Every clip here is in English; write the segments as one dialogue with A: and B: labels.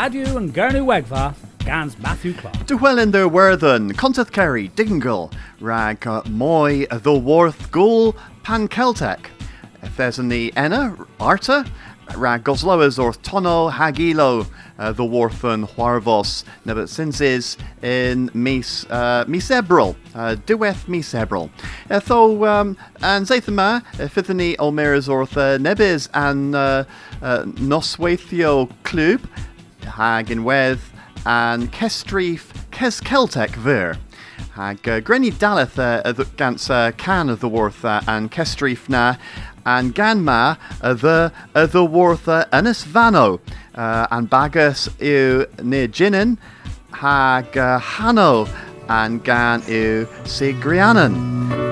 A: Radio and Gernu Wegva, Gans Matthew Clark.
B: Dwellin der werthen, Contath Kerry, Dingle, Rag uh, Moy, The Worth Ghoul, Pan Celtic. If there's the Enna, Arta, Rag Gosloas or Tono, Hagilo, uh, The Worth and Huarvos, Sinsis in Mis, uh, Misebril, uh, Dueth Misebril. Uh, tho, um, and Zathama, uh, Fithani Olmeras Orth, uh, Nebis and uh, uh, Hag Weth, and Kestrif Kes Celtic Ver. Hag uh, Grenny Daleth uh, gans uh, Can of the Worth uh, and Kestrif Na and Ganma uh, the uh, the Worth uh, Vano uh, and Bagus yw near Jinnen hag uh, Hano and Gan yw Sigrianan.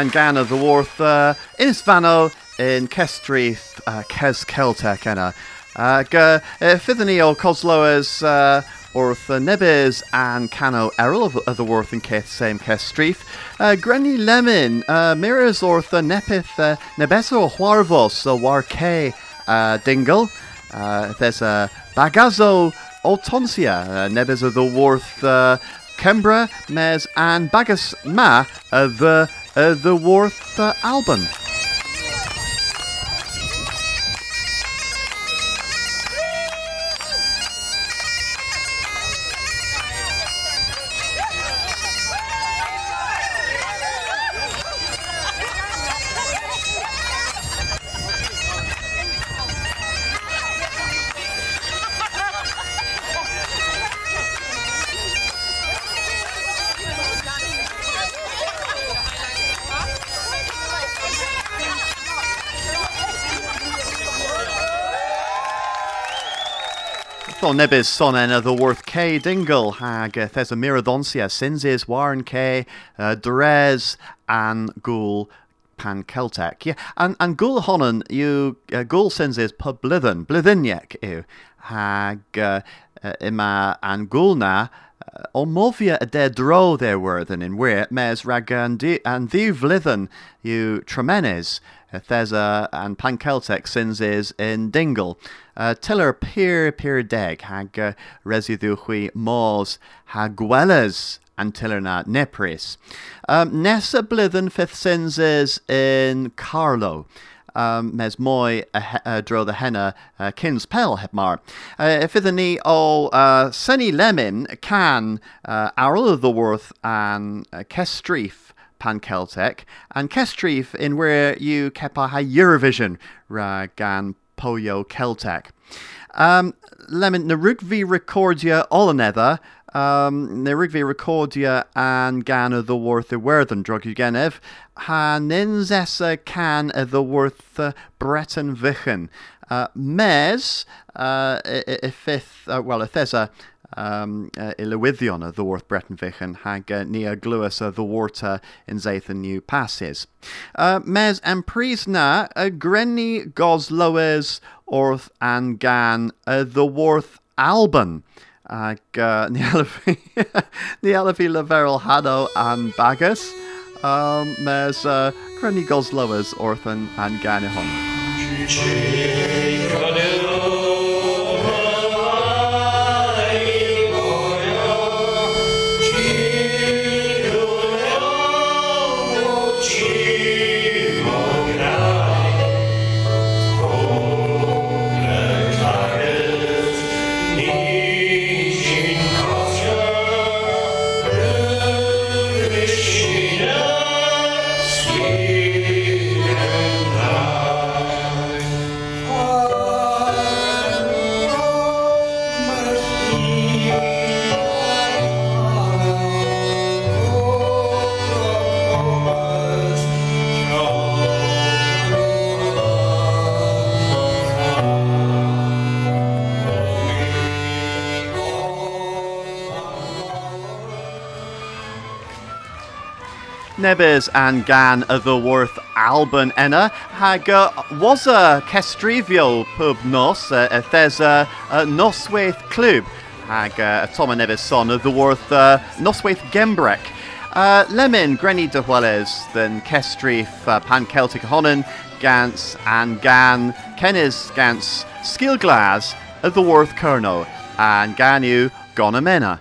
B: And gan of the Worth uh, Vano in Kestrith uh, Kes Celtic enna. Uh, ga, Fithany o uh, Orth Nebes and Cano Errol of, of the Worth and Keth same Kestrith. Uh, Granny Lemon uh, Mirrors Orth Nepith uh, Nebeso Huarvos uh, Warke uh, Dingle. Uh, there's a uh, Bagazo Altonsia uh, Nebes of the Worth uh, Kembra, Mes and Bagas Ma uh, the uh, the Worth uh, Alban.
C: Tho nebis son enna the worth K dingle hag thes a miradonsia sinsis warren K uh, Dres and ghoul pan Celtic. Yeah, and and ghoul honan you uh, ghoul sinsis pub blithen blithiniec ew hag uh, ima and ghoul na O movia a de dro there were than in where mes rag and the vlithen you tremenes Thesa and Pan Celtic sins is in Dingle. Uh, tiller peer peer deg hag uh, residu hui mors hag gwellas and tiller na nepris. Um, nessa blithen fifth sins is in Carlow. Um, mes moi dro the henna uh, kins pel heb mar. Uh, if ni o uh, Sunny Lemon can uh, of the worth and uh, kestrif pan Celtic and kestrif in where you kepa ha Eurovision Ragan poyo Celtic. Um, lemon na rugvi recordia olanether um, na rugvi recordia and gan of the worth of worthen drug genev ha ninzessa can the worth uh, Breton vichen. Uh, mes, uh, uh, well, a um, uh, i lywyddion y ddwrth Breton Vichen hag uh, ni a glywys y ddwrta yn zeith y new passes. Uh, mes empris na y grenni gos lywys wrth an gan y ddwrth Alban ag uh, ni alafi ni alafi leferol hado an bagus um, mes uh, grenni gos lywys wrth an, an gan y hon. Nebys and gan y ddywrth Alban enna hag uh, was a kestrifio pub nos uh, thesa uh, noswaith clwb hag uh, Tom a Nebys son y ddywrth uh, noswaith Gembrec. Uh, de Hueles then kestrif uh, pan Celtic honen gans and gan Kenis gans of the worth Kerno and ganu gonamena.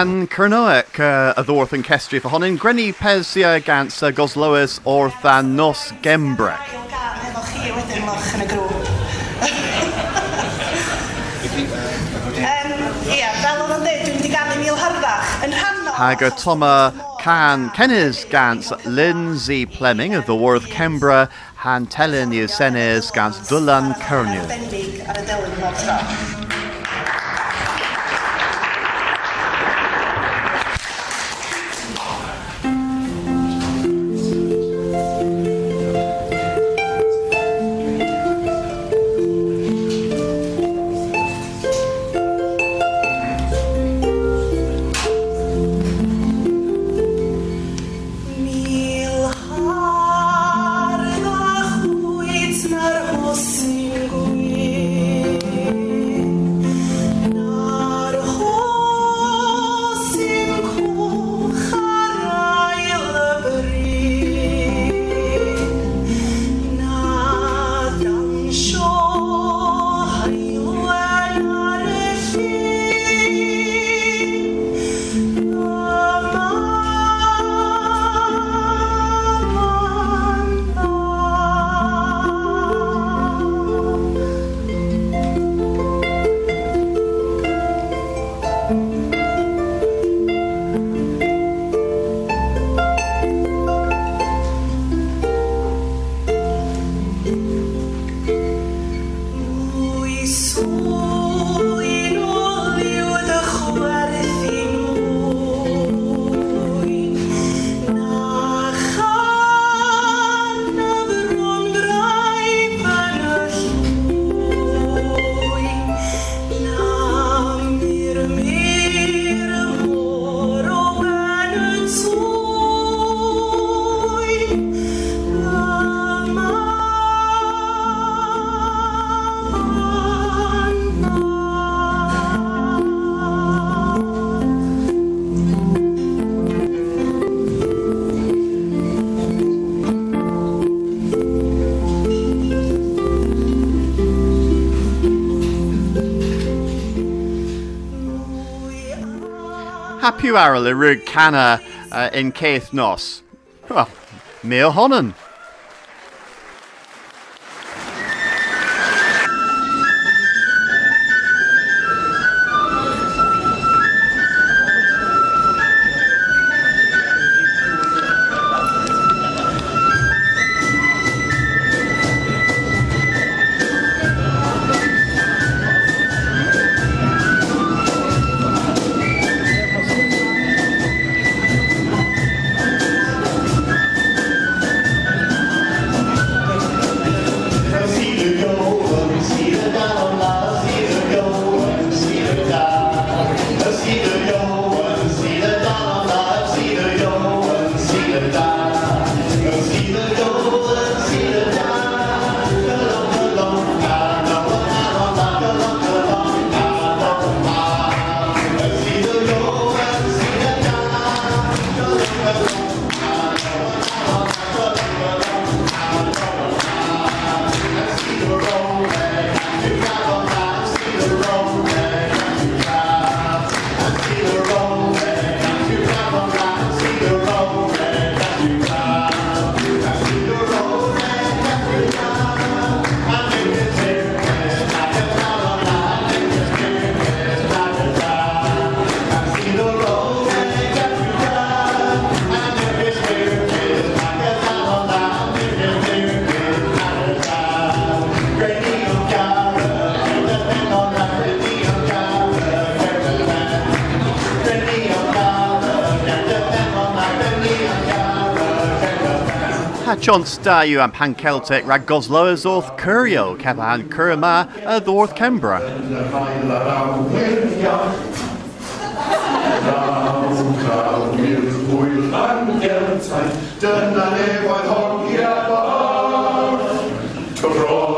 C: Gan Cernoic uh, a ddwrth yn gans uh, Gembre.
D: Chi wedyn moch yn y yn dweud, dwi'n wedi ganu mil harddach. Yn rhannol...
C: Hag y Toma Can gans Lindsay Fleming a ddwrth Cembra, Han Telyn i'r gans Dylan
D: y tro.
C: Arl y rwg canna uh, in Keith Nos. Well, me honan. Da yw am pan Celtic rag Gosloes wrth Curio, cefa han Curma a ddwrth Cembra.
E: Dyna nefoedd hogia bar Roedd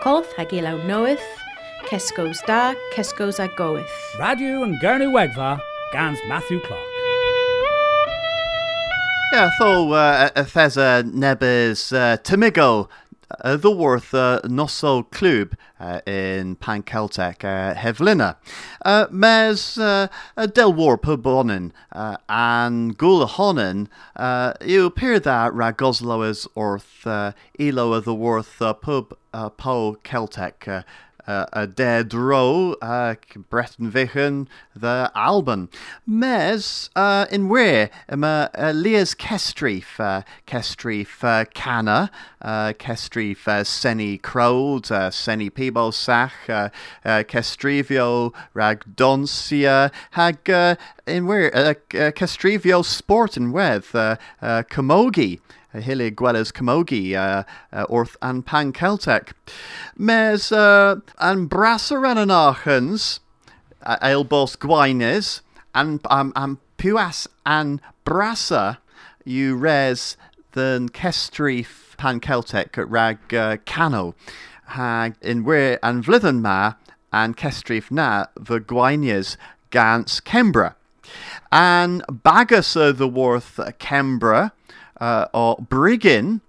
F: colf hag ilaw noeth, Kesco's da, Kesco's a goeth.
A: Radio and Gernu Wegva, Gans Matthew Clark.
C: Yeah, tho uh, Thesa Nebes uh, Timigo, uh, the worth uh, Nosso Club uh, in Pankeltek, uh, Hevlina. Mes uh, uh, Del War Pubonin and Gula Honin, uh, you appear that Ragosloas orth Elo worth Pub Po Celtic. Uh, a dead row, uh, Breton Vichen, the Alban. Mes, uh, in where, um, uh, Leas Kestrif, uh, Kestrif Canna, uh, Kestrif Seni Crowd, uh, Seni Pibosach, uh, uh, Kestrivio Ragdoncia, hag, uh, in where, uh, uh, Kestrivio Sport in Weth, uh, uh, Camogie. Hilly Gwellas Camogie, uh, uh, Orth and Pan Celtic. Mes uh, and Brasserenanachens, uh, Ailbos Gwines, and um, and Puas and Brassa, you res than Kestrif Pan Celtic at rag uh, Cano, hag in where and Vlithen ma and Kestrif na the Gwines Gans Kembra. And Bagus the Worth Kembra, uh, or Brigin,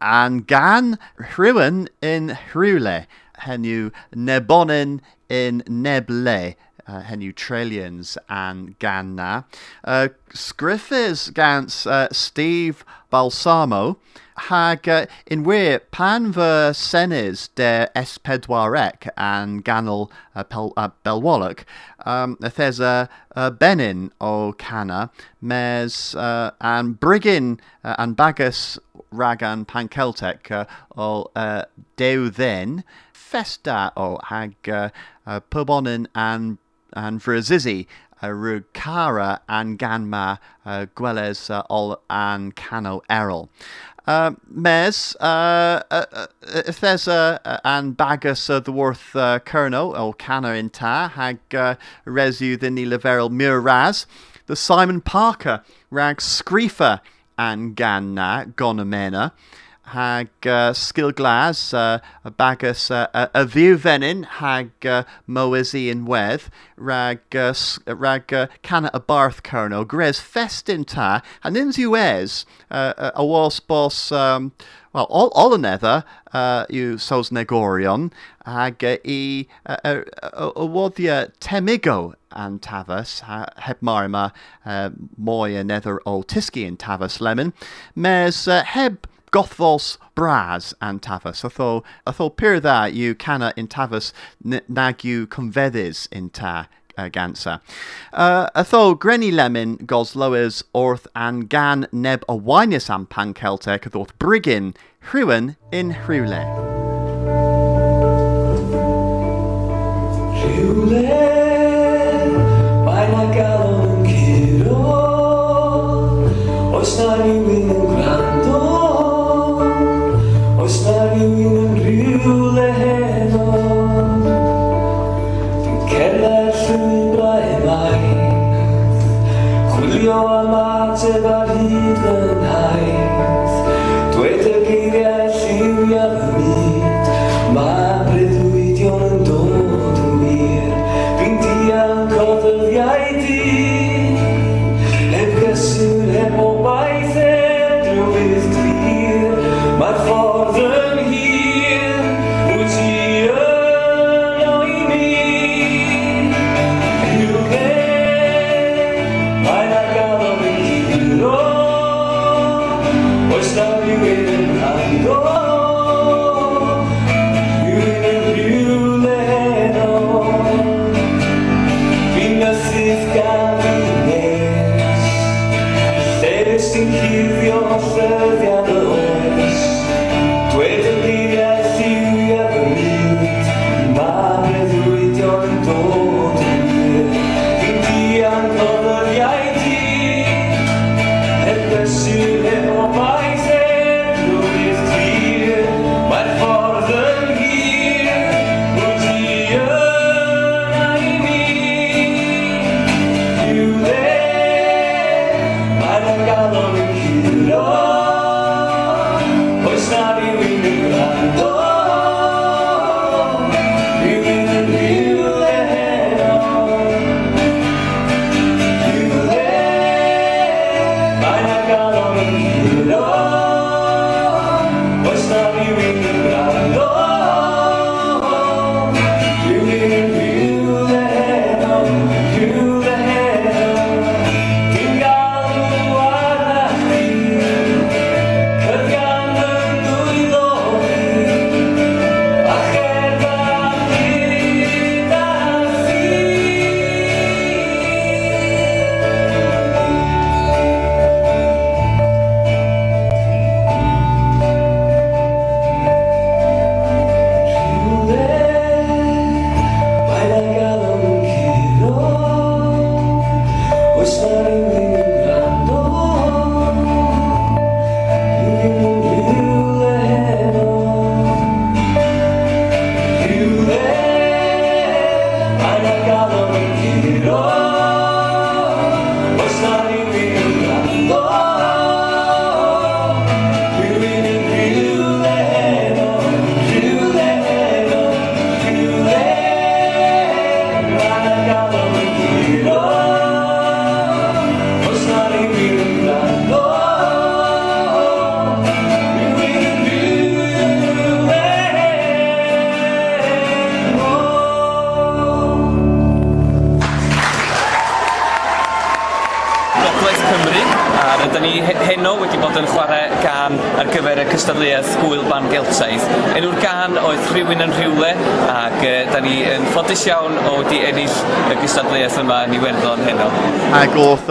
C: and Gan Hrywyn in Hrywle, henu Nebonin in Neble, uh, henu Trillions and Ganna. Uh, Scriffis gans uh, Steve Balsamo, hag uh, in where pan ver senes de espedwarek and ganol uh, pel, uh, belwallock um, there's a, benin o cana mes uh, and brigin uh, and bagus ragan panceltic uh, o uh, dew then festa o hag uh, uh, pubonin and and Vrazizi, uh, Rugcara and Ganma, uh, Gweles uh, Ol and Cano Errol. Uh, Mes, uh, uh, uh, uh, and Bagus uh, the Worth uh, Kerno, or Cana in Ta, Hag uh, Resu the Nilaveril Muraz, the Simon Parker, Rag Screefer and Ganna, Gonomena, hag uh, Skilglas, uh, a bagus uh, a, a view venin, hag uh, Moesi in wedd, rag, uh, rag uh, canna a barth kerno, gres festin ta, and in ues, uh, uh, a was boss, um, well, all, all another, uh, you sos negorion, hag uh, i, uh, uh, uh, uh, temigo and tavas, heb marima, uh, moy tiski in tavas lemon, mes uh, heb Gothvos Bras and tavus. I thought pyr that you canna in Tavas n- nag you convedis in ta uh, gansa. Uh, I thought Grenny Lemon gos loes orth and gan neb a winus am pan Celtic thought brigin hrywyn in
B: mae na galon am ateb ar hyd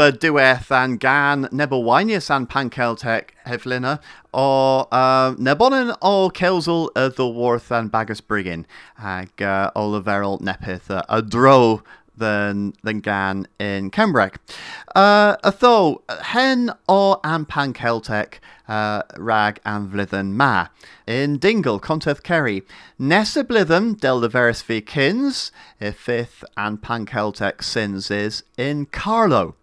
C: Ag wrth y diwedd an gan Nebelwainius an Panceltec heflina o uh, Nebonin o Kelsel y ddylworth an Bagus Brigin ag uh, o leferol nepeth uh, y dro than than gan in Cembrec. Uh, tho, hen o an pan Celtic uh, rag an vlydden ma. In Dingle, Conteth Kerry. Nessa blithen del the verus fi kins, y fifth an pan Celtic sins is in Carlow.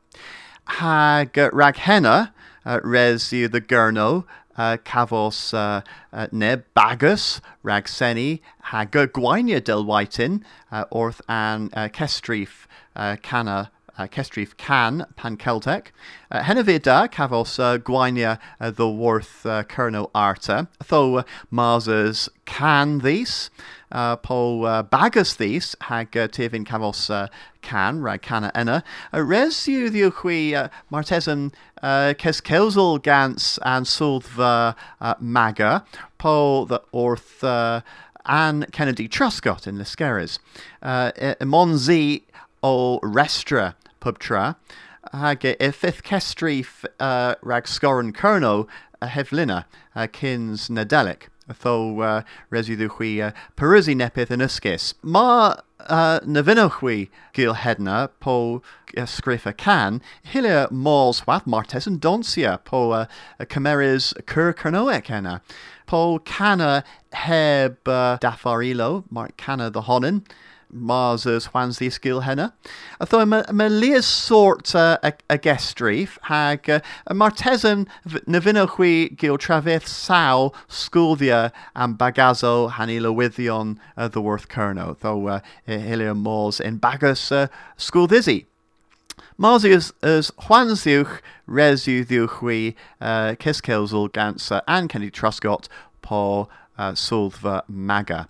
C: Hag uh, rag uh, res the gurno, uh, cafos uh, uh, neb bagus rag seni hag gwainia del whitin uh, orth an uh, kestrif uh, canna uh, Kestrif Can, Pan Celtic. Uh, Henavida, Cavos uh, Gwainia, uh, the Worth uh, Kerno Arta. Tho uh, Mars's Can these. Uh, po uh, bagus these hag uh, tifin cavos uh, can rag canna enna. Uh, res yw ddiwchwi uh, martesan gans and sulv uh, maga po the orth Anne Kennedy Truscott in Liskeres. Uh, Monzi o restra pubtra hag fifth kestrif rag scoran kerno a heflina uh, kins nadelic tho uh, residdwch chi uh, perysi nepeth yn ysgus. Mae uh, na chi gil hedna po uh, sgriffa can, hilia môls wath martes yn donsia po uh, cymeris cyr cernoec hena. Po cana heb uh, daffarilo, mar cana ddohonin, honin, Mars as Juan's the skill henna. I thought my Leah's sort uh, a, a gestrif hag uh, a martesan na vinnochwi gil traveth saw sculdia and bagazo hanila withion uh, the worth kerno, though uh, hilia in bagus uh, sculdizzi. Mars is as Juan's diwch, res yw uh, Gansa, and Kenny Truscott, po uh, Sulva Maga.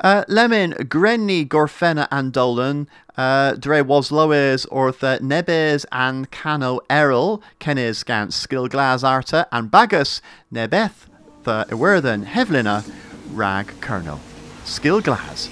C: Uh, Lemon, Grenny, Gorfena, and Dolan, uh, Dre was Loes, Ortha, Nebes, and Cano Errol, Kennis, Gans, Skill Glas Arta, and Bagus, Nebeth, the Iwerthen, Hevlina, Rag, Kerno. Skill Glas.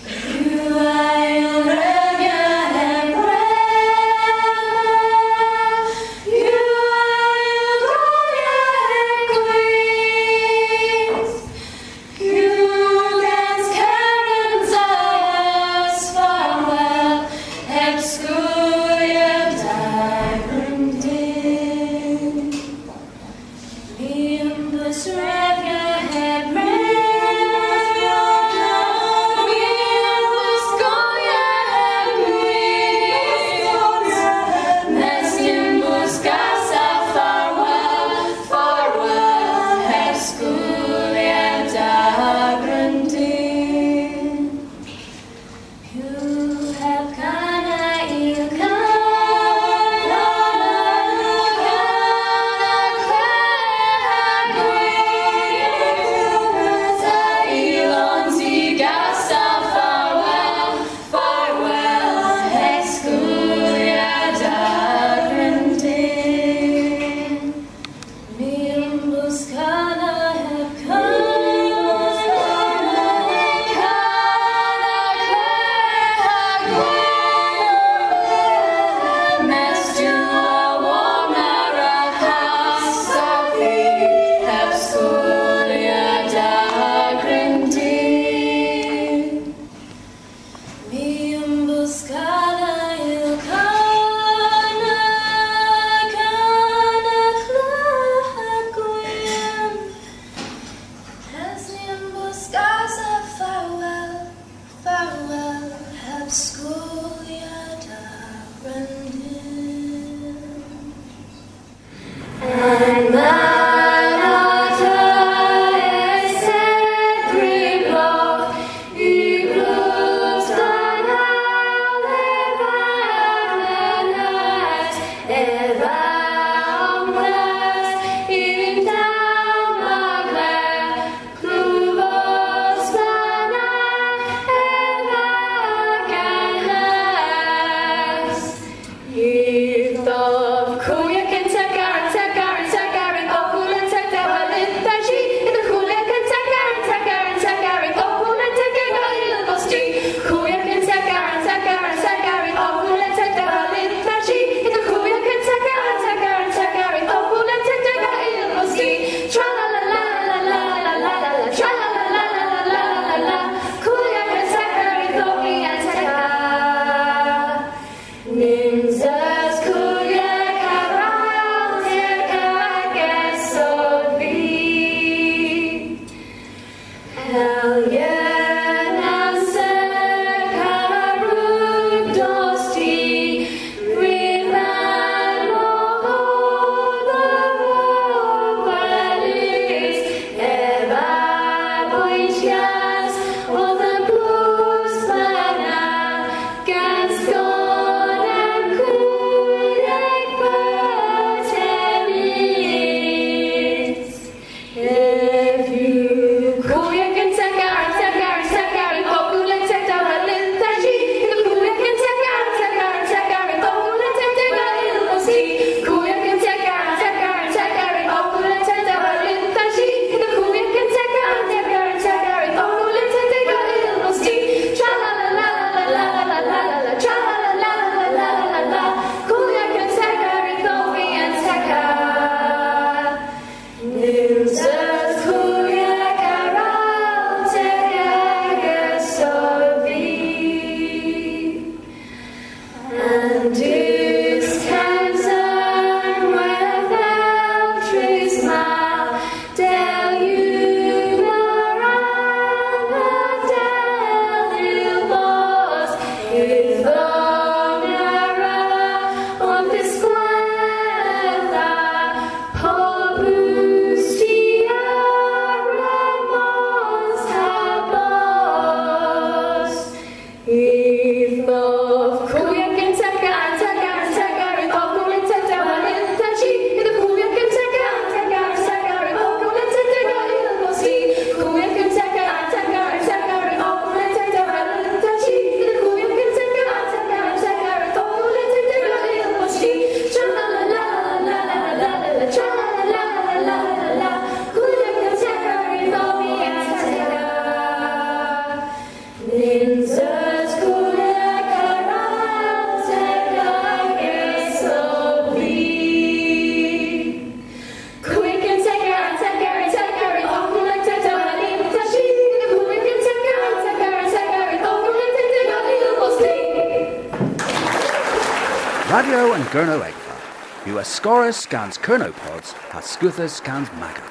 G: Radio and Gurno Egva. You Ascorus scans Kernopods, Hascuthus scans Maga.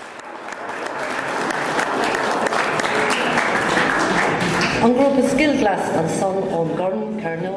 H: An grŵp y sgilglas yn son o'n gorn Carno